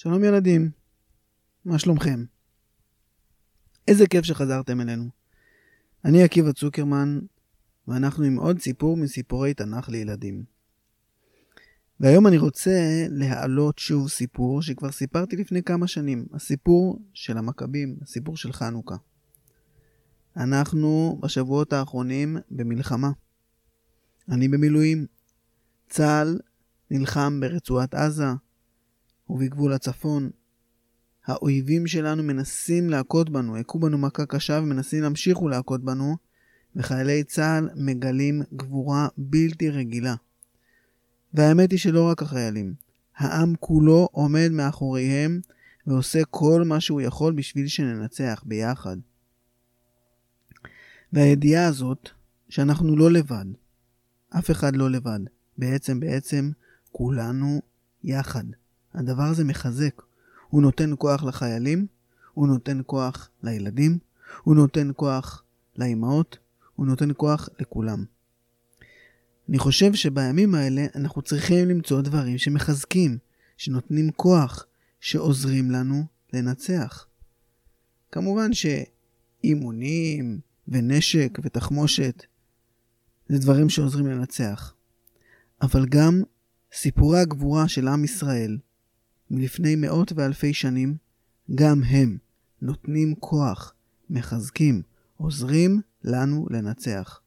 שלום ילדים, מה שלומכם? איזה כיף שחזרתם אלינו. אני עקיבא צוקרמן, ואנחנו עם עוד סיפור מסיפורי תנ"ך לילדים. והיום אני רוצה להעלות שוב סיפור שכבר סיפרתי לפני כמה שנים, הסיפור של המכבים, הסיפור של חנוכה. אנחנו בשבועות האחרונים במלחמה. אני במילואים. צה"ל נלחם ברצועת עזה, ובגבול הצפון. האויבים שלנו מנסים להכות בנו, הכו בנו מכה קשה ומנסים להמשיך ולהכות בנו, וחיילי צה"ל מגלים גבורה בלתי רגילה. והאמת היא שלא רק החיילים, העם כולו עומד מאחוריהם ועושה כל מה שהוא יכול בשביל שננצח ביחד. והידיעה הזאת שאנחנו לא לבד, אף אחד לא לבד, בעצם בעצם כולנו יחד. הדבר הזה מחזק. הוא נותן כוח לחיילים, הוא נותן כוח לילדים, הוא נותן כוח לאימהות, הוא נותן כוח לכולם. אני חושב שבימים האלה אנחנו צריכים למצוא דברים שמחזקים, שנותנים כוח, שעוזרים לנו לנצח. כמובן שאימונים ונשק ותחמושת זה דברים שעוזרים לנצח. אבל גם סיפורי הגבורה של עם ישראל מלפני מאות ואלפי שנים, גם הם נותנים כוח, מחזקים, עוזרים לנו לנצח.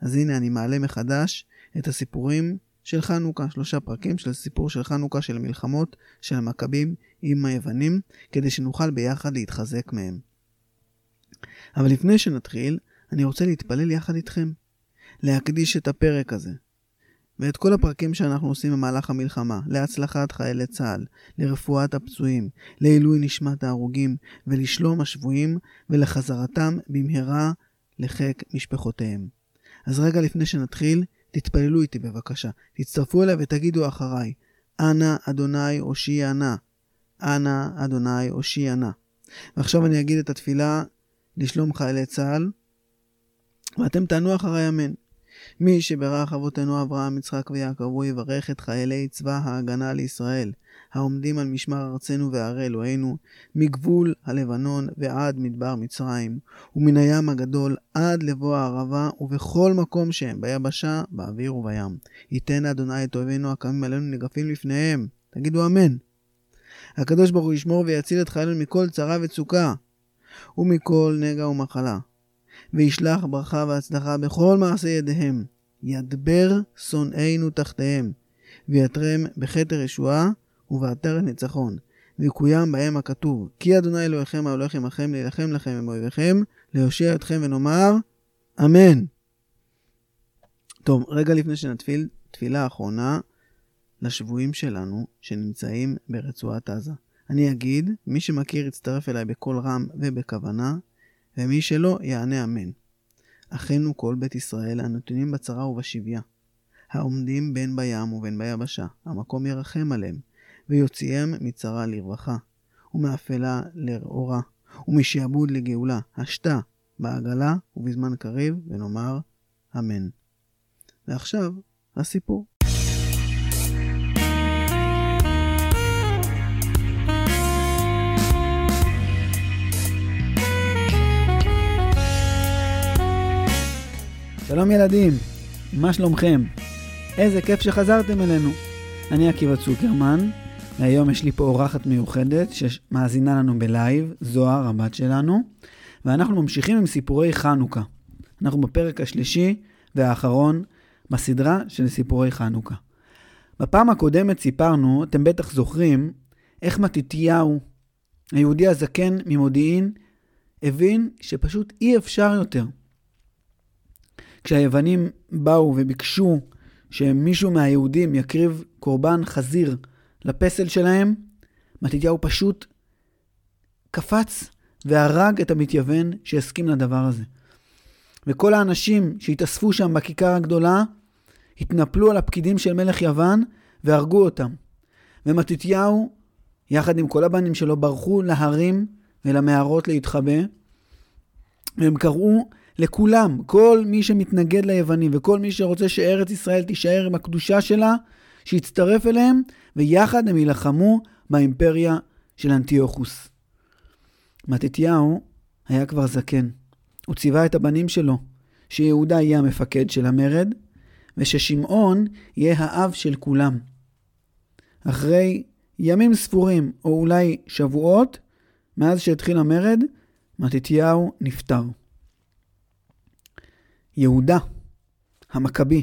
אז הנה אני מעלה מחדש את הסיפורים של חנוכה, שלושה פרקים של הסיפור של חנוכה של המלחמות של המכבים עם היוונים, כדי שנוכל ביחד להתחזק מהם. אבל לפני שנתחיל, אני רוצה להתפלל יחד איתכם, להקדיש את הפרק הזה, ואת כל הפרקים שאנחנו עושים במהלך המלחמה, להצלחת חיילי צה"ל, לרפואת הפצועים, לעילוי נשמת ההרוגים, ולשלום השבויים, ולחזרתם במהרה לחיק משפחותיהם. אז רגע לפני שנתחיל, תתפללו איתי בבקשה. תצטרפו אליי ותגידו אחריי, אנא אדוני הושיע נא. אנא אדוני הושיע נא. ועכשיו אני אגיד את התפילה לשלום חיילי צה"ל, ואתם תענו אחריי אמן. מי שברך אבותינו אברהם, יצחק ויעקב, הוא יברך את חיילי צבא ההגנה לישראל, העומדים על משמר ארצנו וערי אלוהינו, מגבול הלבנון ועד מדבר מצרים, ומן הים הגדול עד לבוא הערבה, ובכל מקום שהם, ביבשה, באוויר ובים. ייתן אדוני את אויבינו הקמים עלינו נגפים לפניהם. תגידו אמן. הקדוש ברוך הוא ישמור ויציל את חיילינו מכל צרה וצוקה, ומכל נגע ומחלה. וישלח ברכה והצלחה בכל מעשה ידיהם. ידבר שונאינו תחתיהם, ויתרם בכתר ישועה ובעטרת ניצחון. ויקוים בהם הכתוב, כי אדוני אלוהיכם ההולך עמכם להילחם לכם עם אויביכם, להושיע אתכם ונאמר, אמן. טוב, רגע לפני שנתפיל, תפילה אחרונה לשבויים שלנו שנמצאים ברצועת עזה. אני אגיד, מי שמכיר יצטרף אליי בקול רם ובכוונה, ומי שלא, יענה אמן. אחינו כל בית ישראל הנתונים בצרה ובשביה, העומדים בין בים ובין ביבשה, המקום ירחם עליהם, ויוציאם מצרה לרווחה, ומאפלה לאורה, ומשעבוד לגאולה, השתה בעגלה ובזמן קריב, ונאמר אמן. ועכשיו, הסיפור. שלום ילדים, מה שלומכם? איזה כיף שחזרתם אלינו. אני עקיבא צוקרמן, והיום יש לי פה אורחת מיוחדת שמאזינה לנו בלייב, זוהר, הבת שלנו, ואנחנו ממשיכים עם סיפורי חנוכה. אנחנו בפרק השלישי והאחרון בסדרה של סיפורי חנוכה. בפעם הקודמת סיפרנו, אתם בטח זוכרים, איך מתתיהו, היהודי הזקן ממודיעין, הבין שפשוט אי אפשר יותר. כשהיוונים באו וביקשו שמישהו מהיהודים יקריב קורבן חזיר לפסל שלהם, מתתיהו פשוט קפץ והרג את המתייוון שהסכים לדבר הזה. וכל האנשים שהתאספו שם בכיכר הגדולה התנפלו על הפקידים של מלך יוון והרגו אותם. ומתתיהו, יחד עם כל הבנים שלו, ברחו להרים ולמערות להתחבא, והם קראו לכולם, כל מי שמתנגד ליוונים וכל מי שרוצה שארץ ישראל תישאר עם הקדושה שלה, שיצטרף אליהם, ויחד הם יילחמו באימפריה של אנטיוכוס. מתתיהו היה כבר זקן. הוא ציווה את הבנים שלו שיהודה יהיה המפקד של המרד, וששמעון יהיה האב של כולם. אחרי ימים ספורים, או אולי שבועות, מאז שהתחיל המרד, מתתיהו נפטר. יהודה, המכבי,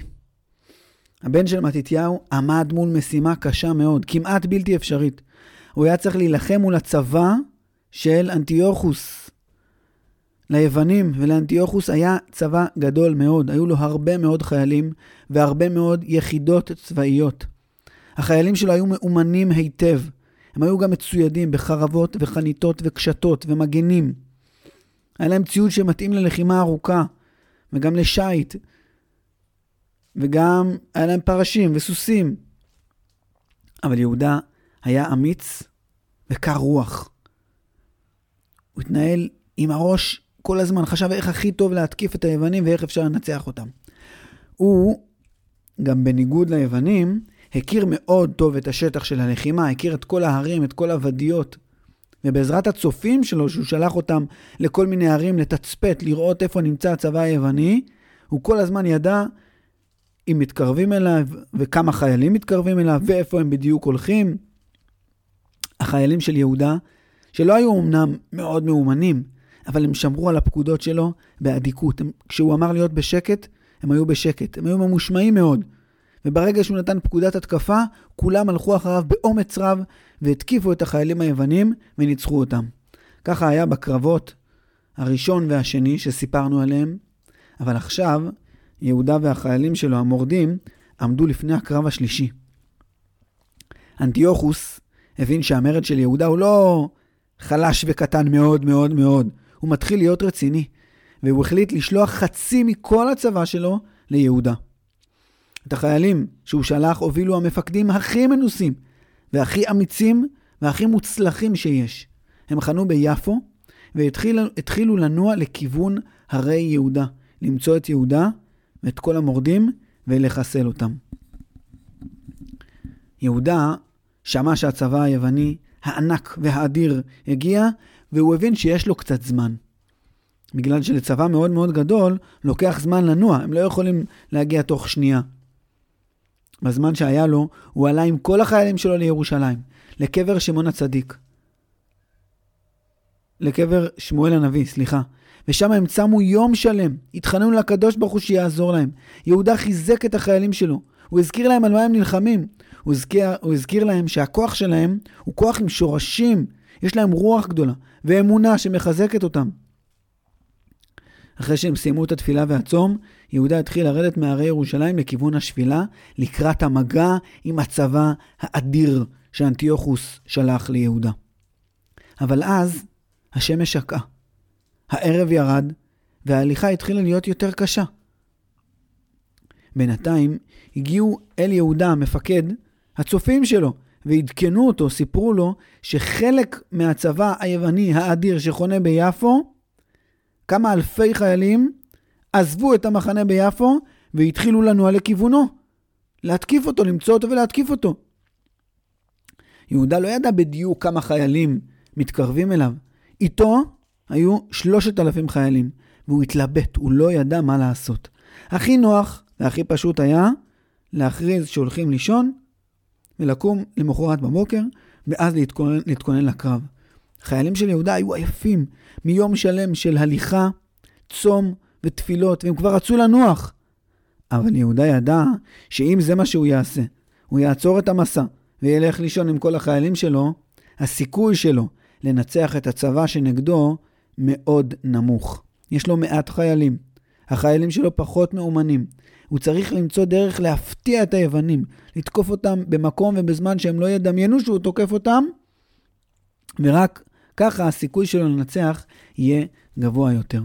הבן של מתתיהו, עמד מול משימה קשה מאוד, כמעט בלתי אפשרית. הוא היה צריך להילחם מול הצבא של אנטיוכוס. ליוונים ולאנטיוכוס היה צבא גדול מאוד, היו לו הרבה מאוד חיילים והרבה מאוד יחידות צבאיות. החיילים שלו היו מאומנים היטב. הם היו גם מצוידים בחרבות וחניתות וקשתות ומגנים. היה להם ציוד שמתאים ללחימה ארוכה, וגם לשיט, וגם היה להם פרשים וסוסים. אבל יהודה היה אמיץ וקר רוח. הוא התנהל עם הראש כל הזמן, חשב איך הכי טוב להתקיף את היוונים ואיך אפשר לנצח אותם. הוא, גם בניגוד ליוונים, הכיר מאוד טוב את השטח של הלחימה, הכיר את כל ההרים, את כל הוודיות. ובעזרת הצופים שלו, שהוא שלח אותם לכל מיני ערים לתצפת, לראות איפה נמצא הצבא היווני, הוא כל הזמן ידע אם מתקרבים אליו וכמה חיילים מתקרבים אליו ואיפה הם בדיוק הולכים. החיילים של יהודה, שלא היו אמנם מאוד מאומנים, אבל הם שמרו על הפקודות שלו באדיקות. הם, כשהוא אמר להיות בשקט, הם היו בשקט. הם היו ממושמעים מאוד. וברגע שהוא נתן פקודת התקפה, כולם הלכו אחריו באומץ רב והתקיפו את החיילים היוונים וניצחו אותם. ככה היה בקרבות הראשון והשני שסיפרנו עליהם, אבל עכשיו יהודה והחיילים שלו, המורדים, עמדו לפני הקרב השלישי. אנטיוכוס הבין שהמרד של יהודה הוא לא חלש וקטן מאוד מאוד מאוד, הוא מתחיל להיות רציני, והוא החליט לשלוח חצי מכל הצבא שלו ליהודה. את החיילים שהוא שלח הובילו המפקדים הכי מנוסים והכי אמיצים והכי מוצלחים שיש. הם חנו ביפו והתחילו לנוע לכיוון הרי יהודה, למצוא את יהודה ואת כל המורדים ולחסל אותם. יהודה שמע שהצבא היווני הענק והאדיר הגיע, והוא הבין שיש לו קצת זמן. בגלל שלצבא מאוד מאוד גדול לוקח זמן לנוע, הם לא יכולים להגיע תוך שנייה. בזמן שהיה לו, הוא עלה עם כל החיילים שלו לירושלים, לקבר שמעון הצדיק. לקבר שמואל הנביא, סליחה. ושם הם צמו יום שלם, התחננו לקדוש ברוך הוא שיעזור להם. יהודה חיזק את החיילים שלו, הוא הזכיר להם על מה הם נלחמים. הוא הזכיר, הוא הזכיר להם שהכוח שלהם הוא כוח עם שורשים, יש להם רוח גדולה, ואמונה שמחזקת אותם. אחרי שהם סיימו את התפילה והצום, יהודה התחיל לרדת מהרי ירושלים לכיוון השפילה, לקראת המגע עם הצבא האדיר שאנטיוכוס שלח ליהודה. אבל אז השמש שקעה. הערב ירד, וההליכה התחילה להיות יותר קשה. בינתיים הגיעו אל יהודה המפקד, הצופים שלו, ועדכנו אותו, סיפרו לו, שחלק מהצבא היווני האדיר שחונה ביפו, כמה אלפי חיילים עזבו את המחנה ביפו והתחילו לנוע לכיוונו. להתקיף אותו, למצוא אותו ולהתקיף אותו. יהודה לא ידע בדיוק כמה חיילים מתקרבים אליו. איתו היו שלושת אלפים חיילים, והוא התלבט, הוא לא ידע מה לעשות. הכי נוח והכי פשוט היה להכריז שהולכים לישון ולקום למחרת בבוקר, ואז להתכונן, להתכונן לקרב. החיילים של יהודה היו עייפים מיום שלם של הליכה, צום ותפילות, והם כבר רצו לנוח. אבל יהודה ידע שאם זה מה שהוא יעשה, הוא יעצור את המסע וילך לישון עם כל החיילים שלו, הסיכוי שלו לנצח את הצבא שנגדו מאוד נמוך. יש לו מעט חיילים. החיילים שלו פחות מאומנים. הוא צריך למצוא דרך להפתיע את היוונים, לתקוף אותם במקום ובזמן שהם לא ידמיינו שהוא תוקף אותם, ורק ככה הסיכוי שלו לנצח יהיה גבוה יותר.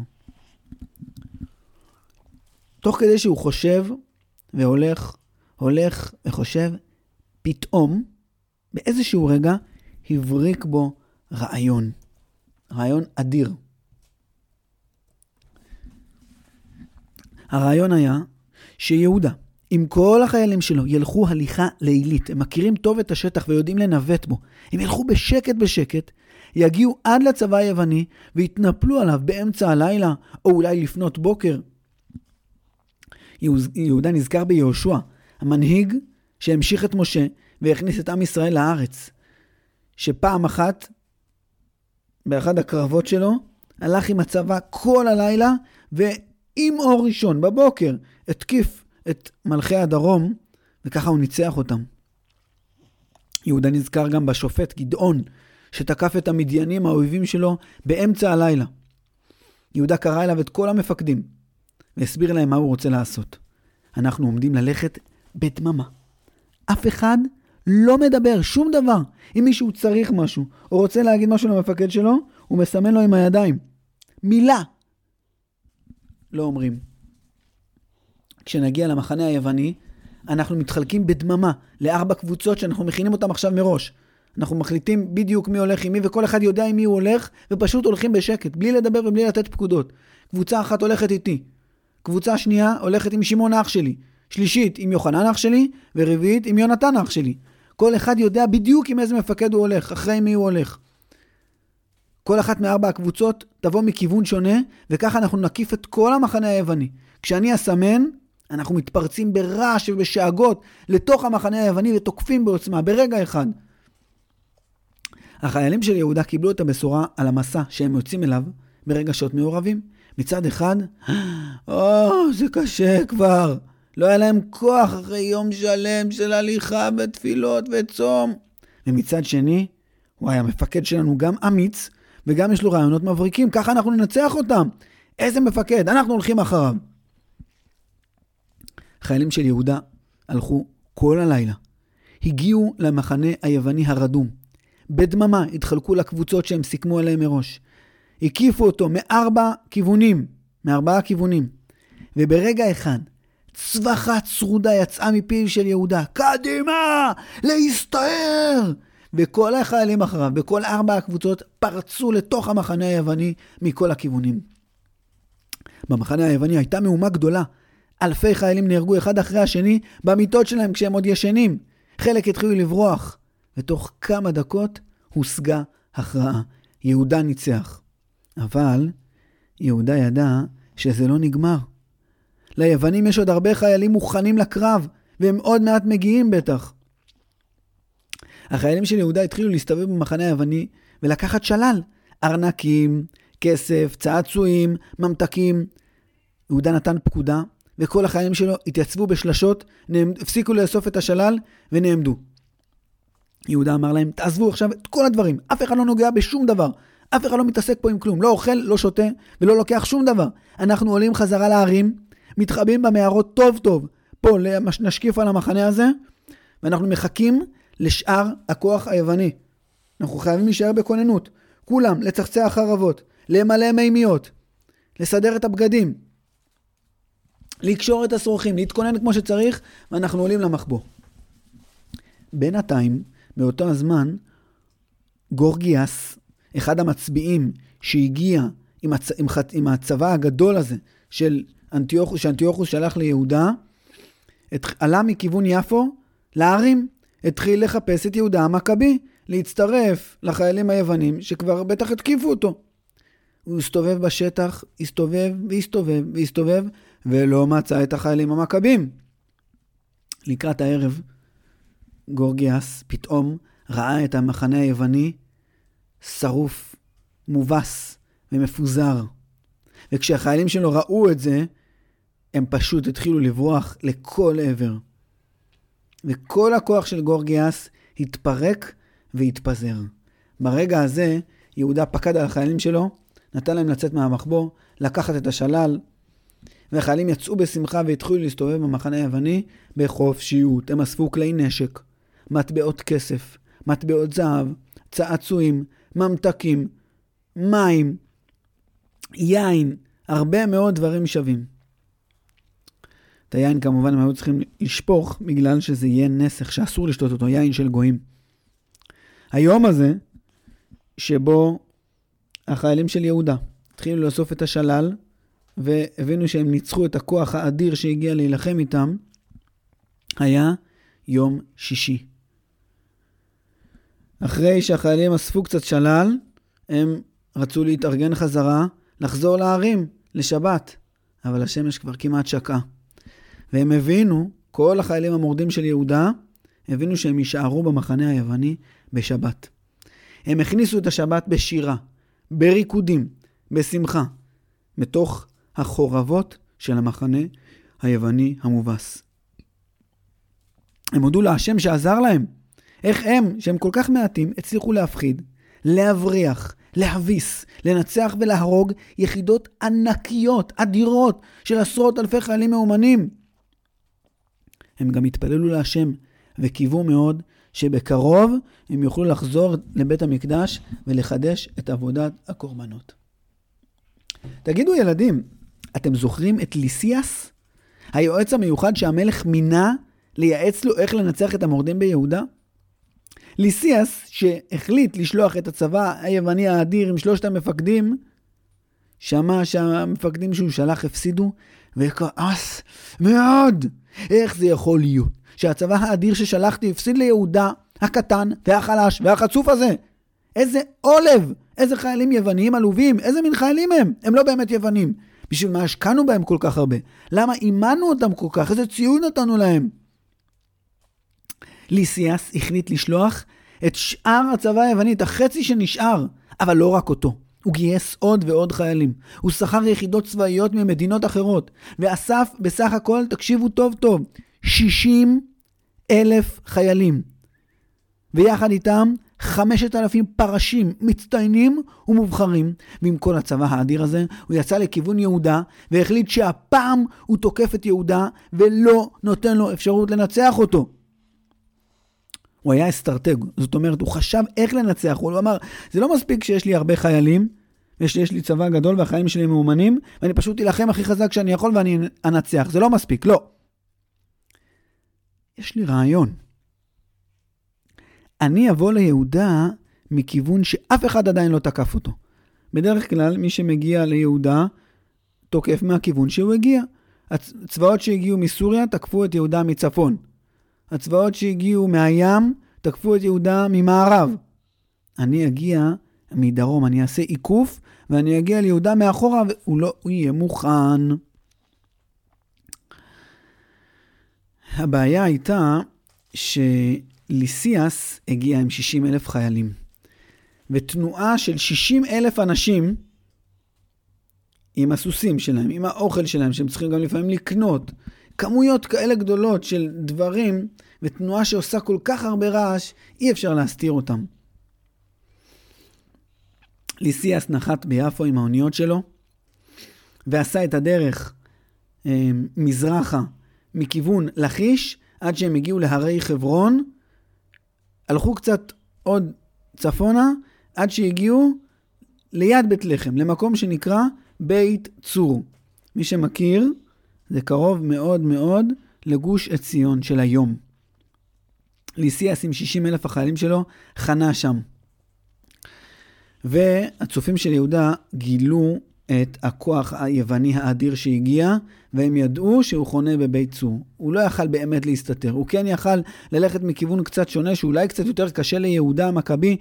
תוך כדי שהוא חושב והולך, הולך וחושב, פתאום, באיזשהו רגע, הבריק בו רעיון. רעיון אדיר. הרעיון היה שיהודה, אם כל החיילים שלו ילכו הליכה לילית, הם מכירים טוב את השטח ויודעים לנווט בו, הם ילכו בשקט בשקט, יגיעו עד לצבא היווני ויתנפלו עליו באמצע הלילה, או אולי לפנות בוקר. יהודה נזכר ביהושע, המנהיג שהמשיך את משה והכניס את עם ישראל לארץ, שפעם אחת, באחד הקרבות שלו, הלך עם הצבא כל הלילה, ועם אור ראשון, בבוקר, התקיף את מלכי הדרום, וככה הוא ניצח אותם. יהודה נזכר גם בשופט גדעון, שתקף את המדיינים האויבים שלו באמצע הלילה. יהודה קרא אליו את כל המפקדים, והסביר להם מה הוא רוצה לעשות. אנחנו עומדים ללכת בדממה. אף אחד לא מדבר, שום דבר. אם מישהו צריך משהו, או רוצה להגיד משהו למפקד שלו, הוא מסמן לו עם הידיים. מילה. לא אומרים. כשנגיע למחנה היווני, אנחנו מתחלקים בדממה לארבע קבוצות שאנחנו מכינים אותן עכשיו מראש. אנחנו מחליטים בדיוק מי הולך עם מי, וכל אחד יודע עם מי הוא הולך, ופשוט הולכים בשקט, בלי לדבר ובלי לתת פקודות. קבוצה אחת הולכת איתי. קבוצה שנייה הולכת עם שמעון אח שלי. שלישית עם יוחנן אח שלי, ורביעית עם יונתן אח שלי. כל אחד יודע בדיוק עם איזה מפקד הוא הולך, אחרי מי הוא הולך. כל אחת מארבע הקבוצות תבוא מכיוון שונה, וככה אנחנו נקיף את כל המחנה היווני. כשאני אסמן, אנחנו מתפרצים ברעש ובשאגות לתוך המחנה היווני ותוקפים בעוצמה, ברגע אחד. החיילים של יהודה קיבלו את הבשורה על המסע שהם יוצאים אליו ברגשות מעורבים. מצד אחד, או, זה קשה כבר. לא היה להם כוח אחרי יום שלם של הליכה ותפילות וצום. ומצד שני, וואי, המפקד שלנו גם אמיץ, וגם יש לו רעיונות מבריקים, ככה אנחנו ננצח אותם. איזה מפקד, אנחנו הולכים אחריו. חיילים של יהודה הלכו כל הלילה. הגיעו למחנה היווני הרדום. בדממה התחלקו לקבוצות שהם סיכמו עליהם מראש. הקיפו אותו מארבע כיוונים, מארבעה כיוונים. וברגע אחד, צווחה צרודה יצאה מפיו של יהודה, קדימה! להסתער! וכל החיילים אחריו, בכל ארבע הקבוצות, פרצו לתוך המחנה היווני מכל הכיוונים. במחנה היווני הייתה מהומה גדולה. אלפי חיילים נהרגו אחד אחרי השני במיטות שלהם כשהם עוד ישנים. חלק התחילו לברוח, ותוך כמה דקות הושגה הכרעה. יהודה ניצח. אבל יהודה ידע שזה לא נגמר. ליוונים יש עוד הרבה חיילים מוכנים לקרב, והם עוד מעט מגיעים בטח. החיילים של יהודה התחילו להסתובב במחנה היווני ולקחת שלל. ארנקים, כסף, צעצועים, ממתקים. יהודה נתן פקודה, וכל החיילים שלו התייצבו בשלשות, הפסיקו לאסוף את השלל ונעמדו. יהודה אמר להם, תעזבו עכשיו את כל הדברים, אף אחד לא נוגע בשום דבר. אף אחד לא מתעסק פה עם כלום, לא אוכל, לא שותה ולא לוקח שום דבר. אנחנו עולים חזרה לערים, מתחבאים במערות טוב טוב, פה נשקיף על המחנה הזה, ואנחנו מחכים לשאר הכוח היווני. אנחנו חייבים להישאר בכוננות. כולם, לצחצח חרבות, למלא מימיות, לסדר את הבגדים, לקשור את השרוכים, להתכונן כמו שצריך, ואנחנו עולים למחבוא. בינתיים, באותו הזמן, גורגיאס, אחד המצביעים שהגיע עם, הצ... עם, חת... עם הצבא הגדול הזה של אנטיוכוס, שאנטיוכוס שלח ליהודה, את... עלה מכיוון יפו להרים, התחיל לחפש את יהודה המכבי, להצטרף לחיילים היוונים שכבר בטח התקיפו אותו. הוא הסתובב בשטח, הסתובב והסתובב והסתובב, ולא מצא את החיילים המכבים. לקראת הערב, גורגיאס פתאום ראה את המחנה היווני שרוף, מובס ומפוזר. וכשהחיילים שלו ראו את זה, הם פשוט התחילו לברוח לכל עבר. וכל הכוח של גורגיאס התפרק והתפזר. ברגע הזה, יהודה פקד על החיילים שלו, נתן להם לצאת מהמחבוא, לקחת את השלל, והחיילים יצאו בשמחה והתחילו להסתובב במחנה היווני בחופשיות. הם אספו כלי נשק, מטבעות כסף, מטבעות זהב, צעצועים, ממתקים, מים, יין, הרבה מאוד דברים שווים. את היין כמובן הם היו צריכים לשפוך בגלל שזה יהיה נסך שאסור לשתות אותו, יין של גויים. היום הזה, שבו החיילים של יהודה התחילו לאסוף את השלל, והבינו שהם ניצחו את הכוח האדיר שהגיע להילחם איתם, היה יום שישי. אחרי שהחיילים אספו קצת שלל, הם רצו להתארגן חזרה, לחזור לערים, לשבת. אבל השמש כבר כמעט שקעה. והם הבינו, כל החיילים המורדים של יהודה, הבינו שהם יישארו במחנה היווני בשבת. הם הכניסו את השבת בשירה, בריקודים, בשמחה, מתוך החורבות של המחנה היווני המובס. הם הודו להשם שעזר להם. איך הם, שהם כל כך מעטים, הצליחו להפחיד, להבריח, להביס, לנצח ולהרוג יחידות ענקיות, אדירות, של עשרות אלפי חיילים מאומנים. הם גם התפללו להשם וקיוו מאוד שבקרוב הם יוכלו לחזור לבית המקדש ולחדש את עבודת הקורבנות. תגידו ילדים, אתם זוכרים את ליסיאס? היועץ המיוחד שהמלך מינה לייעץ לו איך לנצח את המורדים ביהודה? ליסיאס, שהחליט לשלוח את הצבא היווני האדיר עם שלושת המפקדים, שמע שהמפקדים שהוא שלח הפסידו, וכעס מאוד. איך זה יכול להיות שהצבא האדיר ששלחתי הפסיד ליהודה הקטן והחלש והחצוף הזה? איזה עולב! איזה חיילים יווניים עלובים! איזה מין חיילים הם? הם לא באמת יוונים. בשביל מה השקענו בהם כל כך הרבה? למה אימנו אותם כל כך? איזה ציון נתנו להם? ליסיאס החליט לשלוח את שאר הצבא היווני, את החצי שנשאר, אבל לא רק אותו. הוא גייס עוד ועוד חיילים. הוא שכר יחידות צבאיות ממדינות אחרות, ואסף בסך הכל, תקשיבו טוב טוב, 60 אלף חיילים. ויחד איתם 5,000 פרשים מצטיינים ומובחרים, ועם כל הצבא האדיר הזה, הוא יצא לכיוון יהודה, והחליט שהפעם הוא תוקף את יהודה, ולא נותן לו אפשרות לנצח אותו. הוא היה אסטרטג, זאת אומרת, הוא חשב איך לנצח, הוא אמר, זה לא מספיק שיש לי הרבה חיילים, ושיש לי צבא גדול והחיילים שלי מאומנים, ואני פשוט אלחם הכי חזק שאני יכול ואני אנצח, זה לא מספיק, לא. יש לי רעיון. אני אבוא ליהודה מכיוון שאף אחד עדיין לא תקף אותו. בדרך כלל, מי שמגיע ליהודה תוקף מהכיוון שהוא הגיע. הצבאות שהגיעו מסוריה תקפו את יהודה מצפון. הצבאות שהגיעו מהים תקפו את יהודה ממערב. אני אגיע מדרום, אני אעשה עיקוף, ואני אגיע ליהודה מאחורה, והוא לא הוא יהיה מוכן. הבעיה הייתה שליסיאס הגיע עם 60 אלף חיילים, ותנועה של 60 אלף אנשים עם הסוסים שלהם, עם האוכל שלהם, שהם צריכים גם לפעמים לקנות, כמויות כאלה גדולות של דברים ותנועה שעושה כל כך הרבה רעש, אי אפשר להסתיר אותם. ליסיאס נחת ביפו עם האוניות שלו, ועשה את הדרך אה, מזרחה מכיוון לכיש, עד שהם הגיעו להרי חברון, הלכו קצת עוד צפונה, עד שהגיעו ליד בית לחם, למקום שנקרא בית צור. מי שמכיר, זה קרוב מאוד מאוד לגוש עציון של היום. ליסיאס עם 60 אלף החיילים שלו חנה שם. והצופים של יהודה גילו את הכוח היווני האדיר שהגיע, והם ידעו שהוא חונה בבית צור. הוא לא יכל באמת להסתתר. הוא כן יכל ללכת מכיוון קצת שונה, שאולי קצת יותר קשה ליהודה המכבי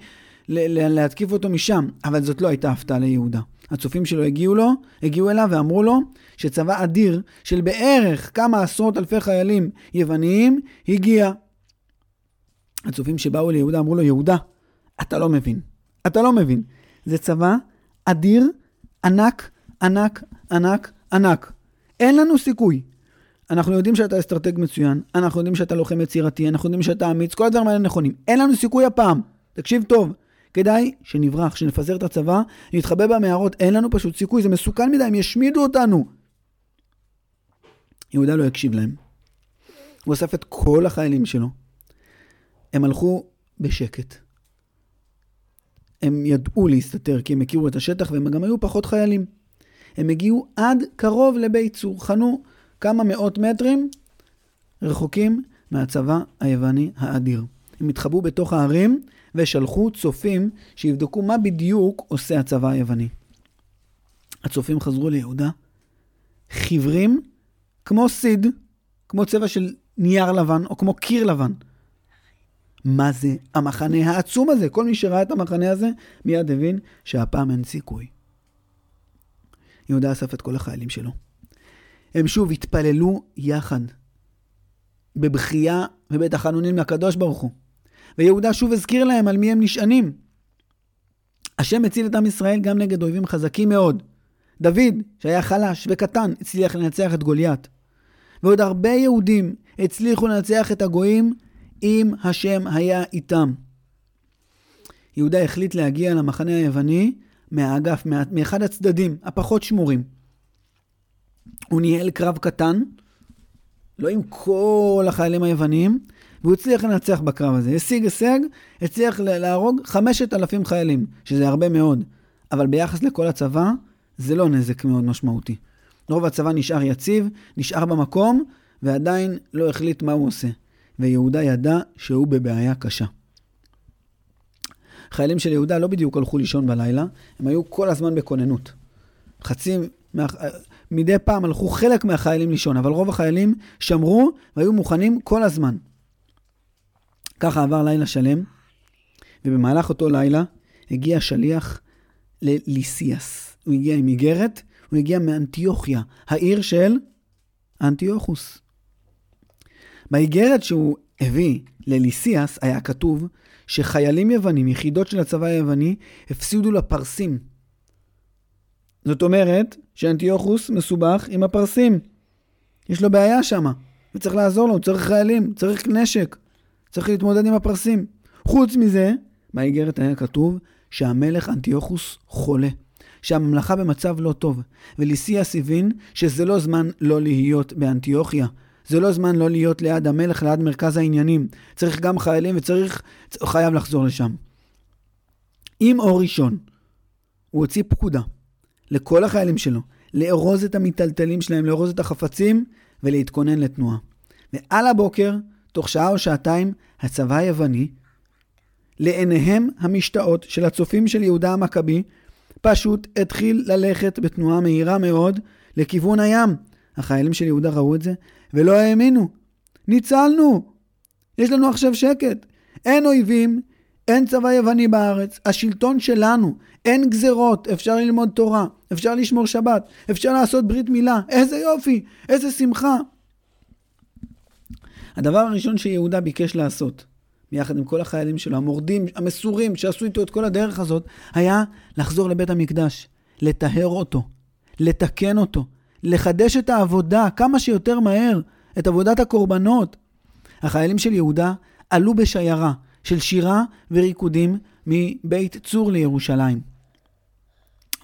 להתקיף אותו משם, אבל זאת לא הייתה הפתעה ליהודה. הצופים שלו הגיעו לו, הגיעו אליו ואמרו לו שצבא אדיר של בערך כמה עשרות אלפי חיילים יווניים הגיע. הצופים שבאו ליהודה אמרו לו, יהודה, אתה לא מבין. אתה לא מבין. זה צבא אדיר, ענק, ענק, ענק, ענק. אין לנו סיכוי. אנחנו יודעים שאתה אסטרטג מצוין, אנחנו יודעים שאתה לוחם יצירתי, אנחנו יודעים שאתה אמיץ, כל הדברים האלה נכונים. אין לנו סיכוי הפעם. תקשיב טוב, כדאי שנברח, שנפזר את הצבא, נתחבא במערות, אין לנו פשוט סיכוי, זה מסוכן מדי, הם ישמידו אותנו. יהודה לא הקשיב להם. הוא אסף את כל החיילים שלו. הם הלכו בשקט. הם ידעו להסתתר כי הם הכירו את השטח והם גם היו פחות חיילים. הם הגיעו עד קרוב לבית צור, חנו כמה מאות מטרים רחוקים מהצבא היווני האדיר. הם התחבאו בתוך הערים ושלחו צופים שיבדקו מה בדיוק עושה הצבא היווני. הצופים חזרו ליהודה, חיוורים כמו סיד, כמו צבע של נייר לבן או כמו קיר לבן. מה זה המחנה העצום הזה? כל מי שראה את המחנה הזה מיד הבין שהפעם אין סיכוי. יהודה אסף את כל החיילים שלו. הם שוב התפללו יחד, בבכייה ובתחנונים לקדוש ברוך הוא. ויהודה שוב הזכיר להם על מי הם נשענים. השם הציל את עם ישראל גם נגד אויבים חזקים מאוד. דוד, שהיה חלש וקטן, הצליח לנצח את גוליית. ועוד הרבה יהודים הצליחו לנצח את הגויים אם השם היה איתם. יהודה החליט להגיע למחנה היווני מהאגף, מאחד הצדדים, הפחות שמורים. הוא ניהל קרב קטן, לא עם כל החיילים היווניים, והוא הצליח לנצח בקרב הזה. השיג הישג, הצליח להרוג 5,000 חיילים, שזה הרבה מאוד. אבל ביחס לכל הצבא, זה לא נזק מאוד משמעותי. רוב הצבא נשאר יציב, נשאר במקום, ועדיין לא החליט מה הוא עושה. ויהודה ידע שהוא בבעיה קשה. חיילים של יהודה לא בדיוק הלכו לישון בלילה, הם היו כל הזמן בכוננות. חצי, מה... מדי פעם הלכו חלק מהחיילים לישון, אבל רוב החיילים שמרו והיו מוכנים כל הזמן. ככה עבר לילה שלם, ובמהלך אותו לילה הגיע שליח לליסיאס. הוא הגיע עם איגרת, הוא הגיע מאנטיוכיה, העיר של אנטיוכוס. באיגרת שהוא הביא לליסיאס היה כתוב שחיילים יוונים, יחידות של הצבא היווני, הפסידו לפרסים. זאת אומרת שאנטיוכוס מסובך עם הפרסים. יש לו בעיה שם, וצריך לעזור לו, צריך חיילים, צריך נשק, צריך להתמודד עם הפרסים. חוץ מזה, באיגרת היה כתוב שהמלך אנטיוכוס חולה, שהממלכה במצב לא טוב, וליסיאס הבין שזה לא זמן לא להיות באנטיוכיה, זה לא זמן לא להיות ליד המלך, ליד מרכז העניינים. צריך גם חיילים וצריך, חייב לחזור לשם. עם אור ראשון, הוא הוציא פקודה לכל החיילים שלו, לארוז את המיטלטלים שלהם, לארוז את החפצים ולהתכונן לתנועה. ועל הבוקר, תוך שעה או שעתיים, הצבא היווני, לעיניהם המשתאות של הצופים של יהודה המכבי, פשוט התחיל ללכת בתנועה מהירה מאוד לכיוון הים. החיילים של יהודה ראו את זה ולא האמינו. ניצלנו! יש לנו עכשיו שקט. אין אויבים, אין צבא יווני בארץ, השלטון שלנו, אין גזרות, אפשר ללמוד תורה, אפשר לשמור שבת, אפשר לעשות ברית מילה, איזה יופי, איזה שמחה. הדבר הראשון שיהודה ביקש לעשות, ביחד עם כל החיילים שלו, המורדים, המסורים, שעשו איתו את כל הדרך הזאת, היה לחזור לבית המקדש, לטהר אותו, לתקן אותו, לחדש את העבודה כמה שיותר מהר, את עבודת הקורבנות. החיילים של יהודה עלו בשיירה של שירה וריקודים מבית צור לירושלים.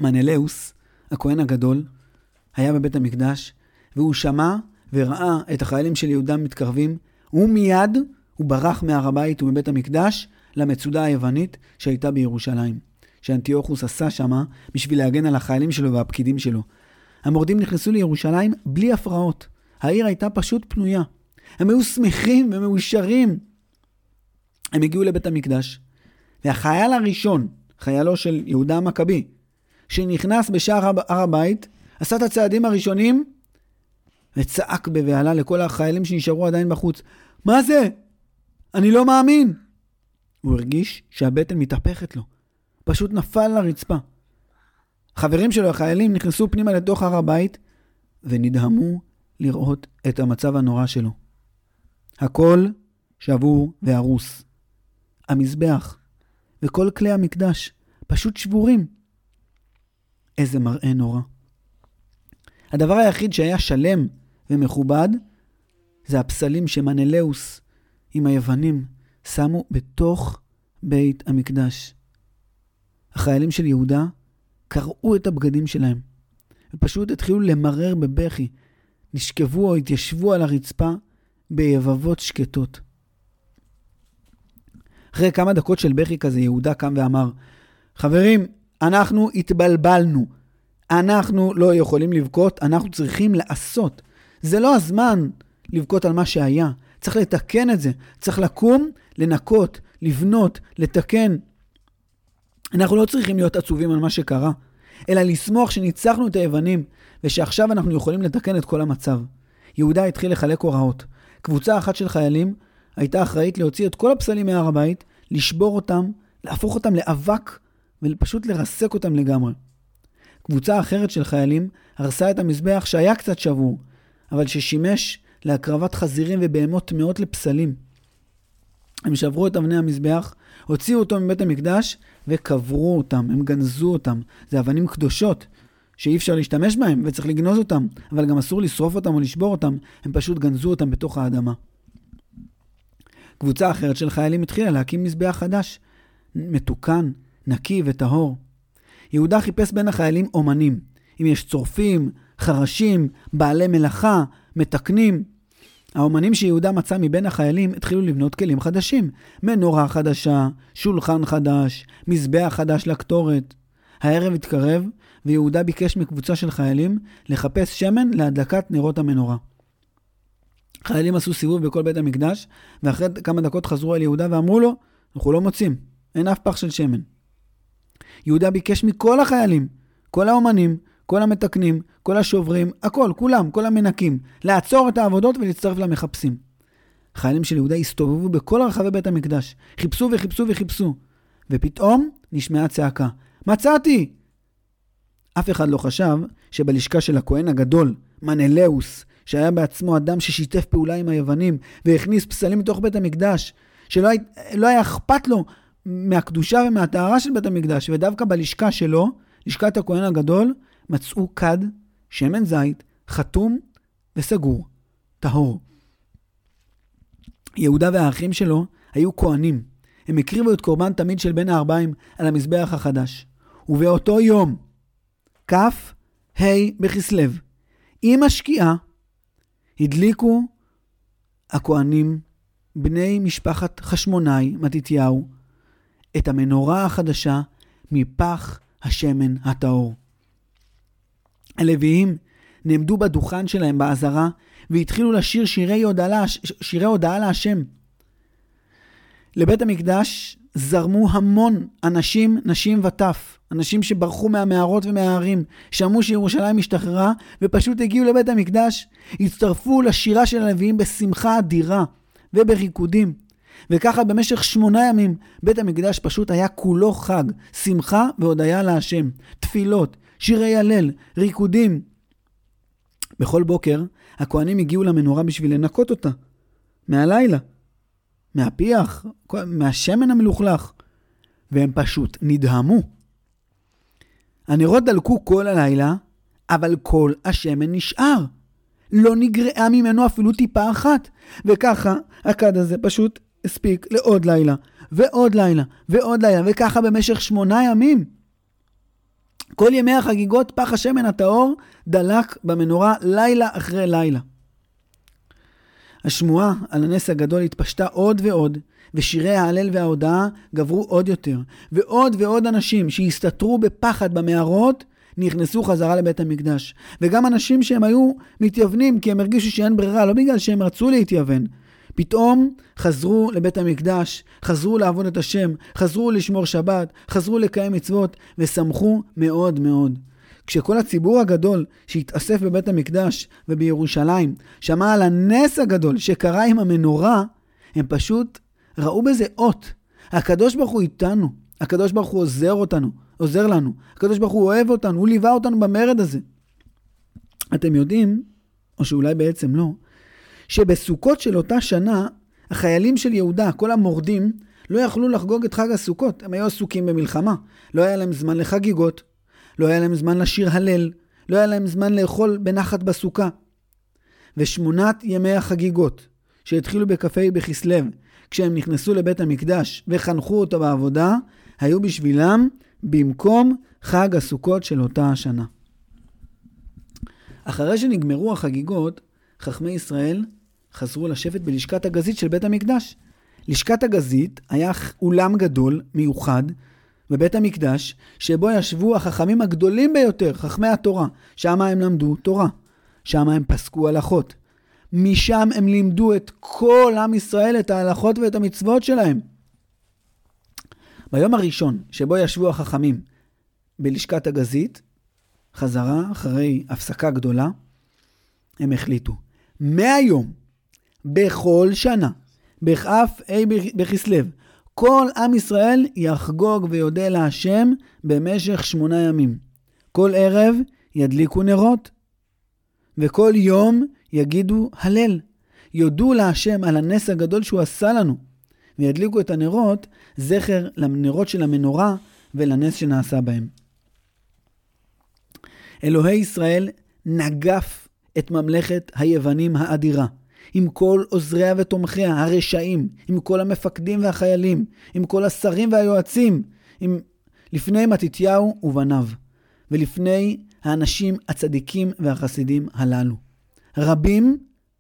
מנלאוס, הכהן הגדול, היה בבית המקדש, והוא שמע וראה את החיילים של יהודה מתקרבים, ומיד הוא ברח מהר הבית ומבית המקדש למצודה היוונית שהייתה בירושלים, שאנטיוכוס עשה שמה בשביל להגן על החיילים שלו והפקידים שלו. המורדים נכנסו לירושלים בלי הפרעות. העיר הייתה פשוט פנויה. הם היו שמחים ומאושרים. הם הגיעו לבית המקדש, והחייל הראשון, חיילו של יהודה המכבי, שנכנס בשער הר הבית, עשה את הצעדים הראשונים וצעק בבהלה לכל החיילים שנשארו עדיין בחוץ, מה זה? אני לא מאמין! הוא הרגיש שהבטן מתהפכת לו. פשוט נפל לרצפה. חברים שלו, החיילים, נכנסו פנימה לתוך הר הבית ונדהמו לראות את המצב הנורא שלו. הכל שבור והרוס. המזבח וכל כלי המקדש פשוט שבורים. איזה מראה נורא. הדבר היחיד שהיה שלם ומכובד זה הפסלים שמנלאוס עם היוונים שמו בתוך בית המקדש. החיילים של יהודה קרעו את הבגדים שלהם, ופשוט התחילו למרר בבכי. נשכבו או התיישבו על הרצפה ביבבות שקטות. אחרי כמה דקות של בכי כזה, יהודה קם ואמר, חברים, אנחנו התבלבלנו. אנחנו לא יכולים לבכות, אנחנו צריכים לעשות. זה לא הזמן לבכות על מה שהיה. צריך לתקן את זה. צריך לקום, לנקות, לבנות, לתקן. אנחנו לא צריכים להיות עצובים על מה שקרה, אלא לשמוח שניצחנו את היוונים, ושעכשיו אנחנו יכולים לתקן את כל המצב. יהודה התחיל לחלק הוראות. קבוצה אחת של חיילים הייתה אחראית להוציא את כל הפסלים מהר הבית, לשבור אותם, להפוך אותם לאבק ופשוט לרסק אותם לגמרי. קבוצה אחרת של חיילים הרסה את המזבח שהיה קצת שבור, אבל ששימש להקרבת חזירים ובהמות טמאות לפסלים. הם שברו את אבני המזבח, הוציאו אותו מבית המקדש וקברו אותם, הם גנזו אותם. זה אבנים קדושות, שאי אפשר להשתמש בהם וצריך לגנוז אותם, אבל גם אסור לשרוף אותם או לשבור אותם, הם פשוט גנזו אותם בתוך האדמה. קבוצה אחרת של חיילים התחילה להקים מזבח חדש, מתוקן, נקי וטהור. יהודה חיפש בין החיילים אומנים, אם יש צורפים, חרשים, בעלי מלאכה, מתקנים. האומנים שיהודה מצא מבין החיילים התחילו לבנות כלים חדשים. מנורה חדשה, שולחן חדש, מזבח חדש לקטורת. הערב התקרב, ויהודה ביקש מקבוצה של חיילים לחפש שמן להדלקת נרות המנורה. חיילים עשו סיבוב בכל בית המקדש, ואחרי כמה דקות חזרו אל יהודה ואמרו לו, אנחנו לא מוצאים, אין אף פח של שמן. יהודה ביקש מכל החיילים, כל האומנים, כל המתקנים, כל השוברים, הכל, כולם, כל המנקים, לעצור את העבודות ולהצטרף למחפשים. חיילים של יהודה הסתובבו בכל רחבי בית המקדש, חיפשו וחיפשו וחיפשו, ופתאום נשמעה צעקה, מצאתי! אף אחד לא חשב שבלשכה של הכהן הגדול, מנלאוס, שהיה בעצמו אדם ששיתף פעולה עם היוונים והכניס פסלים לתוך בית המקדש, שלא היה, לא היה אכפת לו מהקדושה ומהטהרה של בית המקדש, ודווקא בלשכה שלו, לשכת הכהן הגדול, מצאו כד, שמן זית, חתום וסגור, טהור. יהודה והאחים שלו היו כהנים. הם הקריבו את קורבן תמיד של בין הארבעים על המזבח החדש. ובאותו יום, כ' ה' בכסלו, עם השקיעה, הדליקו הכהנים, בני משפחת חשמונאי, מתתיהו, את המנורה החדשה מפח השמן הטהור. הלוויים נעמדו בדוכן שלהם בעזרה והתחילו לשיר שירי הודעה, שירי הודעה להשם. לבית המקדש זרמו המון אנשים, נשים וטף. אנשים שברחו מהמערות ומההרים, שמעו שירושלים השתחררה, ופשוט הגיעו לבית המקדש, הצטרפו לשירה של הלוויים בשמחה אדירה ובריקודים. וככה במשך שמונה ימים בית המקדש פשוט היה כולו חג, שמחה והודיה להשם, תפילות, שירי הלל, ריקודים. בכל בוקר הכהנים הגיעו למנורה בשביל לנקות אותה, מהלילה, מהפיח, מהשמן המלוכלך, והם פשוט נדהמו. הנרות דלקו כל הלילה, אבל כל השמן נשאר. לא נגרעה ממנו אפילו טיפה אחת. וככה, הכד הזה פשוט הספיק לעוד לילה, ועוד לילה, ועוד לילה, וככה במשך שמונה ימים. כל ימי החגיגות פח השמן הטהור דלק במנורה לילה אחרי לילה. השמועה על הנס הגדול התפשטה עוד ועוד, ושירי ההלל וההודאה גברו עוד יותר, ועוד ועוד אנשים שהסתתרו בפחד במערות נכנסו חזרה לבית המקדש. וגם אנשים שהם היו מתייוונים כי הם הרגישו שאין ברירה, לא בגלל שהם רצו להתייוון. פתאום חזרו לבית המקדש, חזרו לעבוד את השם, חזרו לשמור שבת, חזרו לקיים מצוות, ושמחו מאוד מאוד. כשכל הציבור הגדול שהתאסף בבית המקדש ובירושלים שמע על הנס הגדול שקרה עם המנורה, הם פשוט ראו בזה אות. הקדוש ברוך הוא איתנו, הקדוש ברוך הוא עוזר אותנו, עוזר לנו, הקדוש ברוך הוא אוהב אותנו, הוא ליווה אותנו במרד הזה. אתם יודעים, או שאולי בעצם לא, שבסוכות של אותה שנה, החיילים של יהודה, כל המורדים, לא יכלו לחגוג את חג הסוכות, הם היו עסוקים במלחמה. לא היה להם זמן לחגיגות, לא היה להם זמן לשיר הלל, לא היה להם זמן לאכול בנחת בסוכה. ושמונת ימי החגיגות, שהתחילו בכ"ה בכסלו, כשהם נכנסו לבית המקדש וחנכו אותו בעבודה, היו בשבילם במקום חג הסוכות של אותה השנה. אחרי שנגמרו החגיגות, חכמי ישראל חזרו לשבת בלשכת הגזית של בית המקדש. לשכת הגזית היה אולם גדול, מיוחד, בבית המקדש, שבו ישבו החכמים הגדולים ביותר, חכמי התורה. שם הם למדו תורה. שם הם פסקו הלכות. משם הם לימדו את כל עם ישראל את ההלכות ואת המצוות שלהם. ביום הראשון שבו ישבו החכמים בלשכת הגזית, חזרה אחרי הפסקה גדולה, הם החליטו, מהיום בכל שנה, בכ"ף ה' בכסלו, כל עם ישראל יחגוג ויודה להשם במשך שמונה ימים. כל ערב ידליקו נרות, וכל יום יגידו הלל. יודו להשם על הנס הגדול שהוא עשה לנו, וידליקו את הנרות, זכר לנרות של המנורה ולנס שנעשה בהם. אלוהי ישראל נגף את ממלכת היוונים האדירה, עם כל עוזריה ותומכיה, הרשעים, עם כל המפקדים והחיילים, עם כל השרים והיועצים, עם... לפני מתתיהו ובניו, ולפני האנשים הצדיקים והחסידים הללו. רבים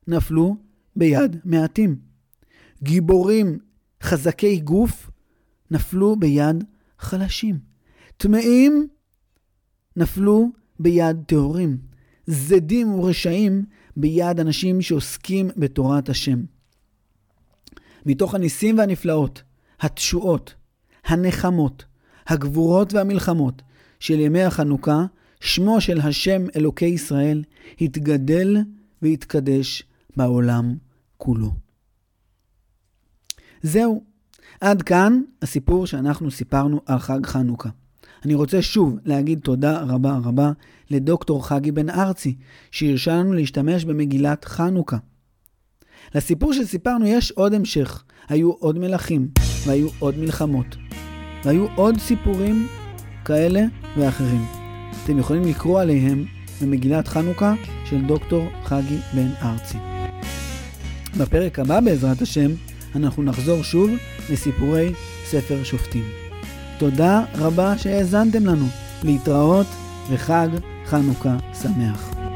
נפלו ביד מעטים. גיבורים חזקי גוף נפלו ביד חלשים. טמאים נפלו ביד טהורים. זדים ורשעים ביד אנשים שעוסקים בתורת השם. מתוך הניסים והנפלאות, התשועות, הנחמות, הגבורות והמלחמות של ימי החנוכה, שמו של השם אלוקי ישראל התגדל והתקדש בעולם כולו. זהו, עד כאן הסיפור שאנחנו סיפרנו על חג חנוכה. אני רוצה שוב להגיד תודה רבה רבה לדוקטור חגי בן ארצי, שהרשה לנו להשתמש במגילת חנוכה. לסיפור שסיפרנו יש עוד המשך. היו עוד מלכים, והיו עוד מלחמות, והיו עוד סיפורים כאלה ואחרים. אתם יכולים לקרוא עליהם במגילת חנוכה של דוקטור חגי בן ארצי. בפרק הבא, בעזרת השם, אנחנו נחזור שוב לסיפורי ספר שופטים. תודה רבה שהאזנתם לנו. להתראות וחג חנוכה שמח.